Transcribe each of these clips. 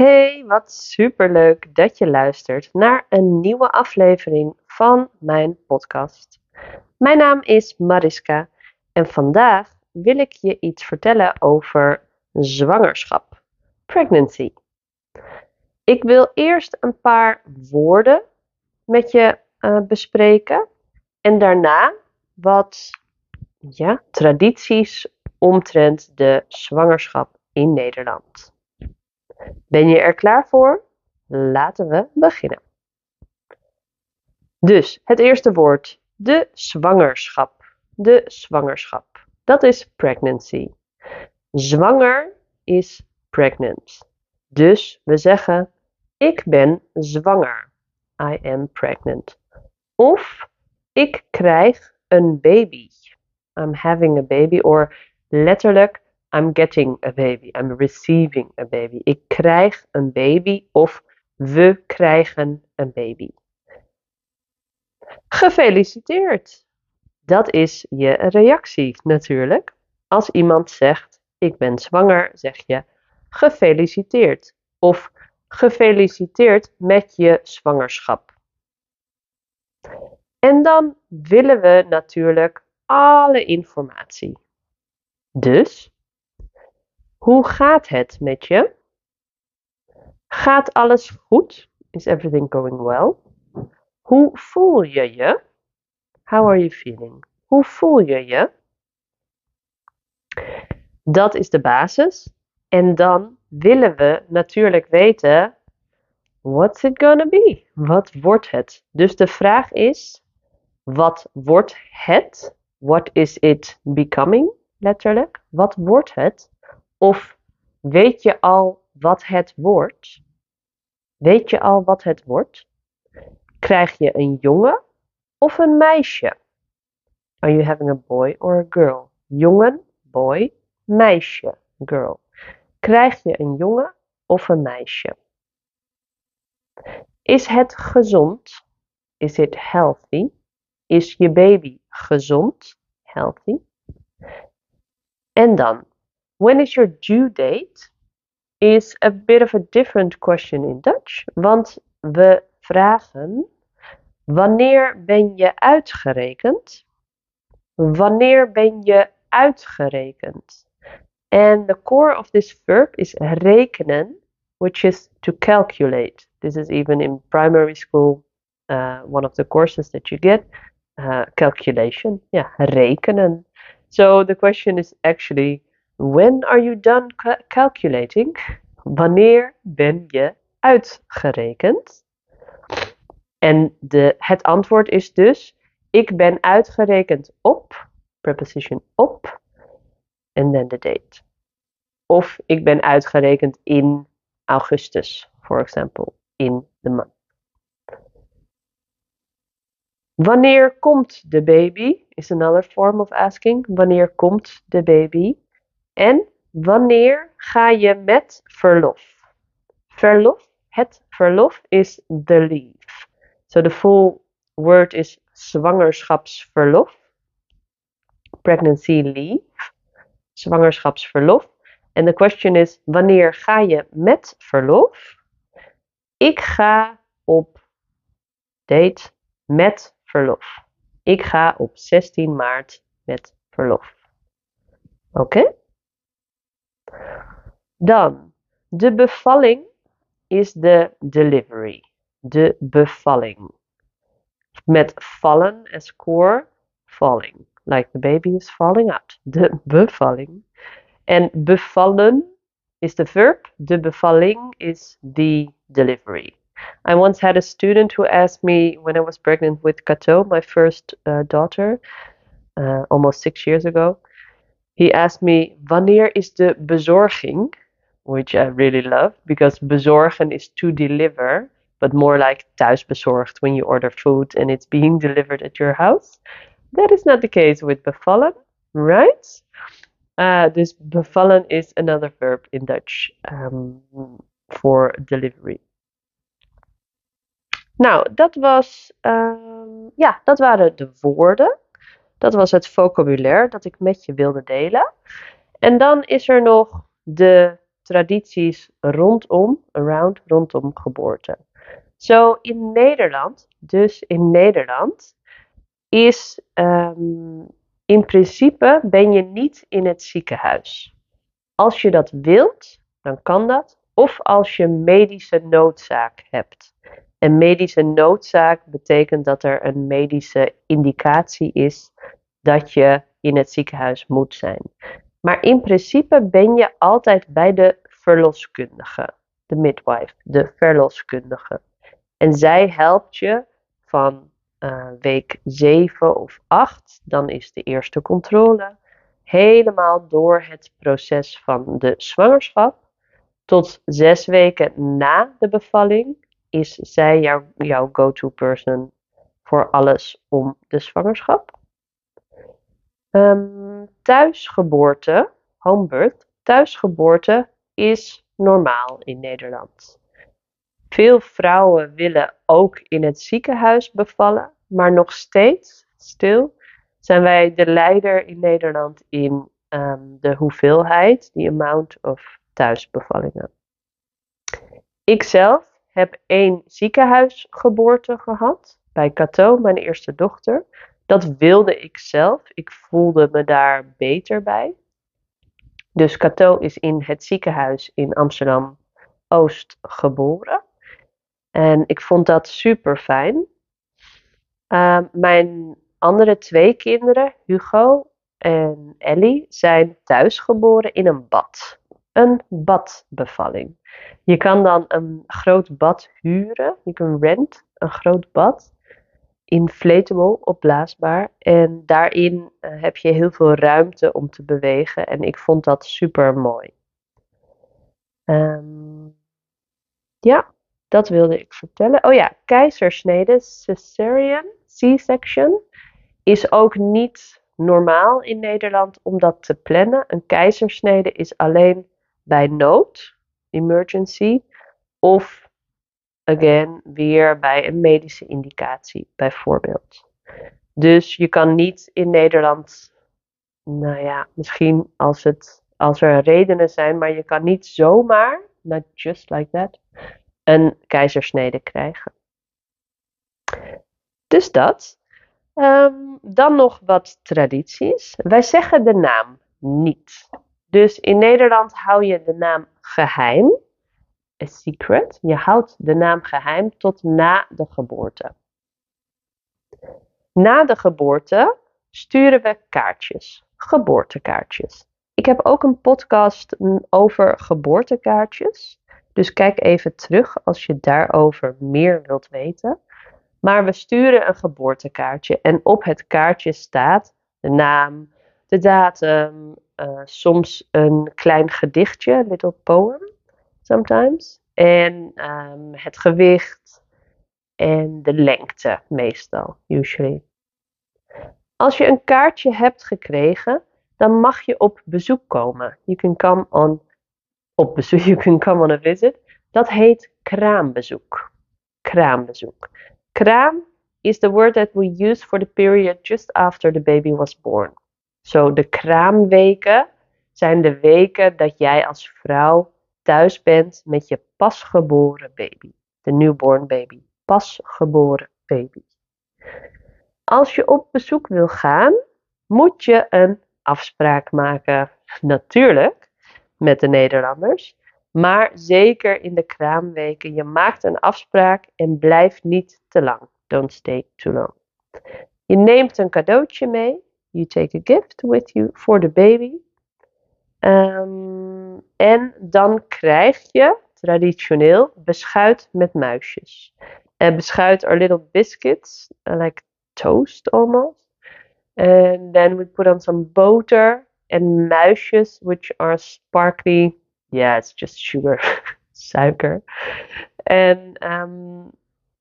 Hey, wat superleuk dat je luistert naar een nieuwe aflevering van mijn podcast. Mijn naam is Mariska en vandaag wil ik je iets vertellen over zwangerschap, pregnancy. Ik wil eerst een paar woorden met je uh, bespreken en daarna wat ja, tradities omtrent de zwangerschap in Nederland. Ben je er klaar voor? Laten we beginnen. Dus het eerste woord, de zwangerschap. De zwangerschap. Dat is pregnancy. Zwanger is pregnant. Dus we zeggen ik ben zwanger. I am pregnant. Of ik krijg een baby. I'm having a baby. Or letterlijk I'm getting a baby. I'm receiving a baby. Ik krijg een baby of we krijgen een baby. Gefeliciteerd. Dat is je reactie natuurlijk. Als iemand zegt ik ben zwanger, zeg je gefeliciteerd of gefeliciteerd met je zwangerschap. En dan willen we natuurlijk alle informatie. Dus hoe gaat het met je? Gaat alles goed? Is everything going well? Hoe voel je je? How are you feeling? Hoe voel je je? Dat is de basis. En dan willen we natuurlijk weten: what's it gonna be? Wat wordt het? Dus de vraag is: wat wordt het? What is it becoming? Letterlijk. Wat wordt het? Of weet je al wat het wordt? Weet je al wat het wordt? Krijg je een jongen of een meisje? Are you having a boy or a girl? Jongen, boy, meisje, girl. Krijg je een jongen of een meisje? Is het gezond? Is it healthy? Is je baby gezond? Healthy. En dan, When is your due date? Is a bit of a different question in Dutch. Want we vragen: wanneer ben je uitgerekend? Wanneer ben je uitgerekend? And the core of this verb is rekenen, which is to calculate. This is even in primary school, uh, one of the courses that you get. Uh, calculation, yeah, rekenen. So the question is actually When are you done calculating? Wanneer ben je uitgerekend? En de, het antwoord is dus: ik ben uitgerekend op, preposition op, en dan de date. Of ik ben uitgerekend in augustus, for example, in the month. Wanneer komt de baby? Is another form of asking. Wanneer komt de baby? En wanneer ga je met verlof? Verlof, het verlof is the leave. So the full word is zwangerschapsverlof. Pregnancy leave. Zwangerschapsverlof. En de question is: wanneer ga je met verlof? Ik ga op date met verlof. Ik ga op 16 maart met verlof. Oké? Dan, de bevalling is de delivery. De bevalling. Met vallen as core, falling. Like the baby is falling out. De bevalling. En bevallen is the verb. De bevalling is the delivery. I once had a student who asked me when I was pregnant with Kato, my first uh, daughter, uh, almost six years ago. He asked me, wanneer is de bezorging? Which I really love because bezorgen is to deliver, but more like thuisbezorgd when you order food and it's being delivered at your house. That is not the case with bevallen, right? Uh, dus bevallen is another verb in Dutch um, for delivery. Nou, dat was, um, ja, dat waren de woorden. Dat was het vocabulaire dat ik met je wilde delen. En dan is er nog de tradities rondom, around, rondom geboorte. Zo in Nederland, dus in Nederland, is um, in principe ben je niet in het ziekenhuis. Als je dat wilt, dan kan dat. Of als je medische noodzaak hebt. En medische noodzaak betekent dat er een medische indicatie is dat je in het ziekenhuis moet zijn. Maar in principe ben je altijd bij de verloskundige, de midwife, de verloskundige. En zij helpt je van uh, week 7 of 8, dan is de eerste controle, helemaal door het proces van de zwangerschap tot zes weken na de bevalling is zij jou, jouw go-to person voor alles om de zwangerschap. Um, thuisgeboorte, homebirth, thuisgeboorte is normaal in Nederland. Veel vrouwen willen ook in het ziekenhuis bevallen, maar nog steeds, stil, zijn wij de leider in Nederland in um, de hoeveelheid, die amount of thuisbevallingen. Ikzelf heb één ziekenhuisgeboorte gehad bij Cato, mijn eerste dochter. Dat wilde ik zelf. Ik voelde me daar beter bij. Dus Cato is in het ziekenhuis in Amsterdam Oost geboren. En ik vond dat super fijn. Uh, mijn andere twee kinderen, Hugo en Ellie, zijn thuisgeboren in een bad. Een badbevalling. Je kan dan een groot bad huren. Je kan rent een groot bad. Inflatable, opblaasbaar. En daarin uh, heb je heel veel ruimte om te bewegen. En ik vond dat super mooi. Um, ja, dat wilde ik vertellen. Oh ja, keizersnede, cesarean, C-section, is ook niet normaal in Nederland om dat te plannen. Een keizersnede is alleen bij nood, emergency, of again weer bij een medische indicatie, bijvoorbeeld. Dus je kan niet in Nederland, nou ja, misschien als, het, als er redenen zijn, maar je kan niet zomaar, not just like that, een keizersnede krijgen. Dus dat. Um, dan nog wat tradities. Wij zeggen de naam niet. Dus in Nederland hou je de naam geheim. A secret. Je houdt de naam geheim tot na de geboorte. Na de geboorte sturen we kaartjes. Geboortekaartjes. Ik heb ook een podcast over geboortekaartjes. Dus kijk even terug als je daarover meer wilt weten. Maar we sturen een geboortekaartje en op het kaartje staat de naam, de datum, uh, soms een klein gedichtje, little poem, sometimes. En um, het gewicht en de lengte, meestal, usually. Als je een kaartje hebt gekregen, dan mag je op bezoek komen. You can come on op bezoek, you can come on a visit. Dat heet kraambezoek. Kraambezoek. Kraam is the word that we use for the period just after the baby was born. Zo, de kraamweken zijn de weken dat jij als vrouw thuis bent met je pasgeboren baby. De newborn baby. Pasgeboren baby. Als je op bezoek wil gaan, moet je een afspraak maken. Natuurlijk met de Nederlanders. Maar zeker in de kraamweken, je maakt een afspraak en blijf niet te lang. Don't stay too long. Je neemt een cadeautje mee. You take a gift with you for the baby. Um, en dan krijg je traditioneel beschuit met muisjes. En beschuit are little biscuits, like toast almost. And then we put on some butter and muisjes, which are sparkly. Yeah, it's just sugar, suiker. And um,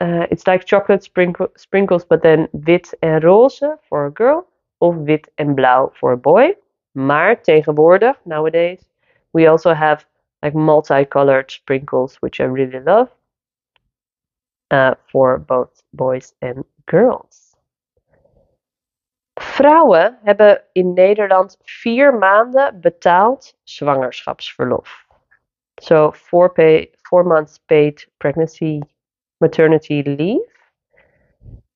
uh, it's like chocolate sprinkle, sprinkles, but then wit en roze for a girl, wit en blauw a boy. Maar tegenwoordig, nowadays, we also have like multicolored sprinkles, which I really love, uh, for both boys and girls. Vrouwen hebben in Nederland vier maanden betaald zwangerschapsverlof. So four, pay, four months paid pregnancy maternity leave.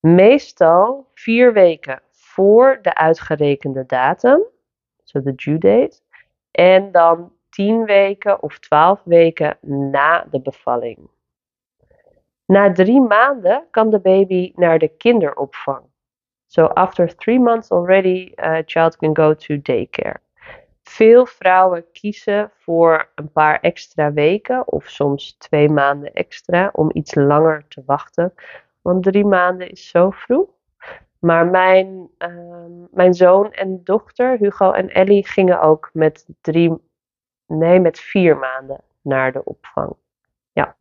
Meestal vier weken voor de uitgerekende datum, so de due date. En dan tien weken of twaalf weken na de bevalling. Na drie maanden kan de baby naar de kinderopvang. So after three months already, a child can go to daycare. Veel vrouwen kiezen voor een paar extra weken of soms twee maanden extra om iets langer te wachten. Want drie maanden is zo vroeg. Maar mijn, ehm, mijn zoon en dochter, Hugo en Ellie, gingen ook met drie, nee, met vier maanden naar de opvang. Ja.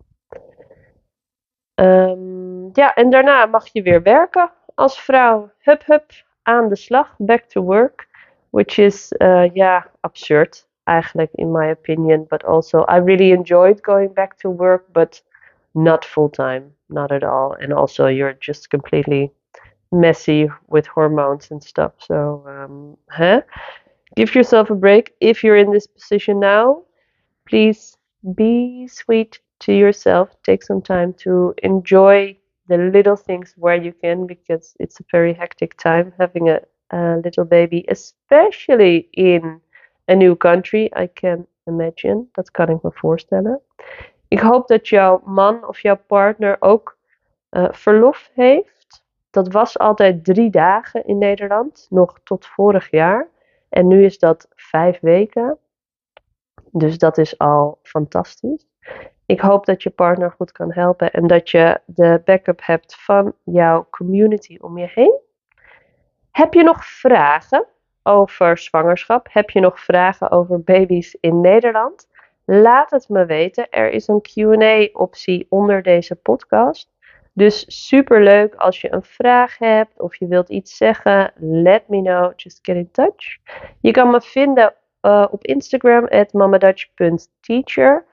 Ehm, ja, en daarna mag je weer werken als vrouw. Hup, hup, aan de slag, back to work. Which is, uh, yeah, absurd, eigenlijk, in my opinion. But also, I really enjoyed going back to work, but not full time, not at all. And also, you're just completely messy with hormones and stuff. So, um, huh? give yourself a break. If you're in this position now, please be sweet to yourself. Take some time to enjoy the little things where you can because it's a very hectic time having a, a little baby, especially in a new country. I can imagine. Dat kan ik me voorstellen. Ik hoop dat jouw man of jouw partner ook uh, verlof heeft. Dat was altijd drie dagen in Nederland, nog tot vorig jaar. En nu is dat vijf weken. Dus dat is al fantastisch. Ik hoop dat je partner goed kan helpen en dat je de backup hebt van jouw community om je heen. Heb je nog vragen over zwangerschap? Heb je nog vragen over baby's in Nederland? Laat het me weten. Er is een QA-optie onder deze podcast. Dus super leuk als je een vraag hebt of je wilt iets zeggen. Let me know. Just get in touch. Je kan me vinden uh, op Instagram at mamadutch.teacher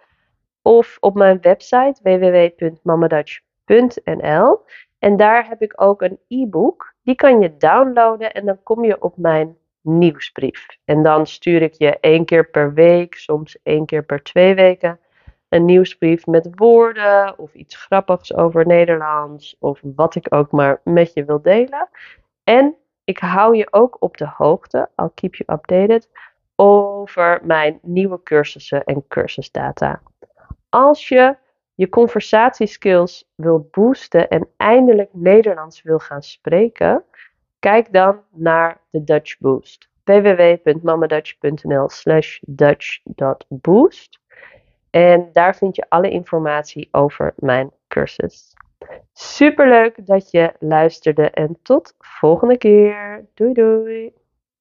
of op mijn website www.mamadutch.nl. En daar heb ik ook een e-book. Die kan je downloaden en dan kom je op mijn nieuwsbrief. En dan stuur ik je één keer per week, soms één keer per twee weken, een nieuwsbrief met woorden of iets grappigs over Nederlands of wat ik ook maar met je wil delen. En ik hou je ook op de hoogte, I'll keep you updated, over mijn nieuwe cursussen en cursusdata. Als je je conversatieskills wil boosten en eindelijk Nederlands wil gaan spreken, kijk dan naar de Dutch Boost. www.mamadutch.nl slash dutch.boost En daar vind je alle informatie over mijn cursus. Superleuk dat je luisterde en tot volgende keer. Doei doei!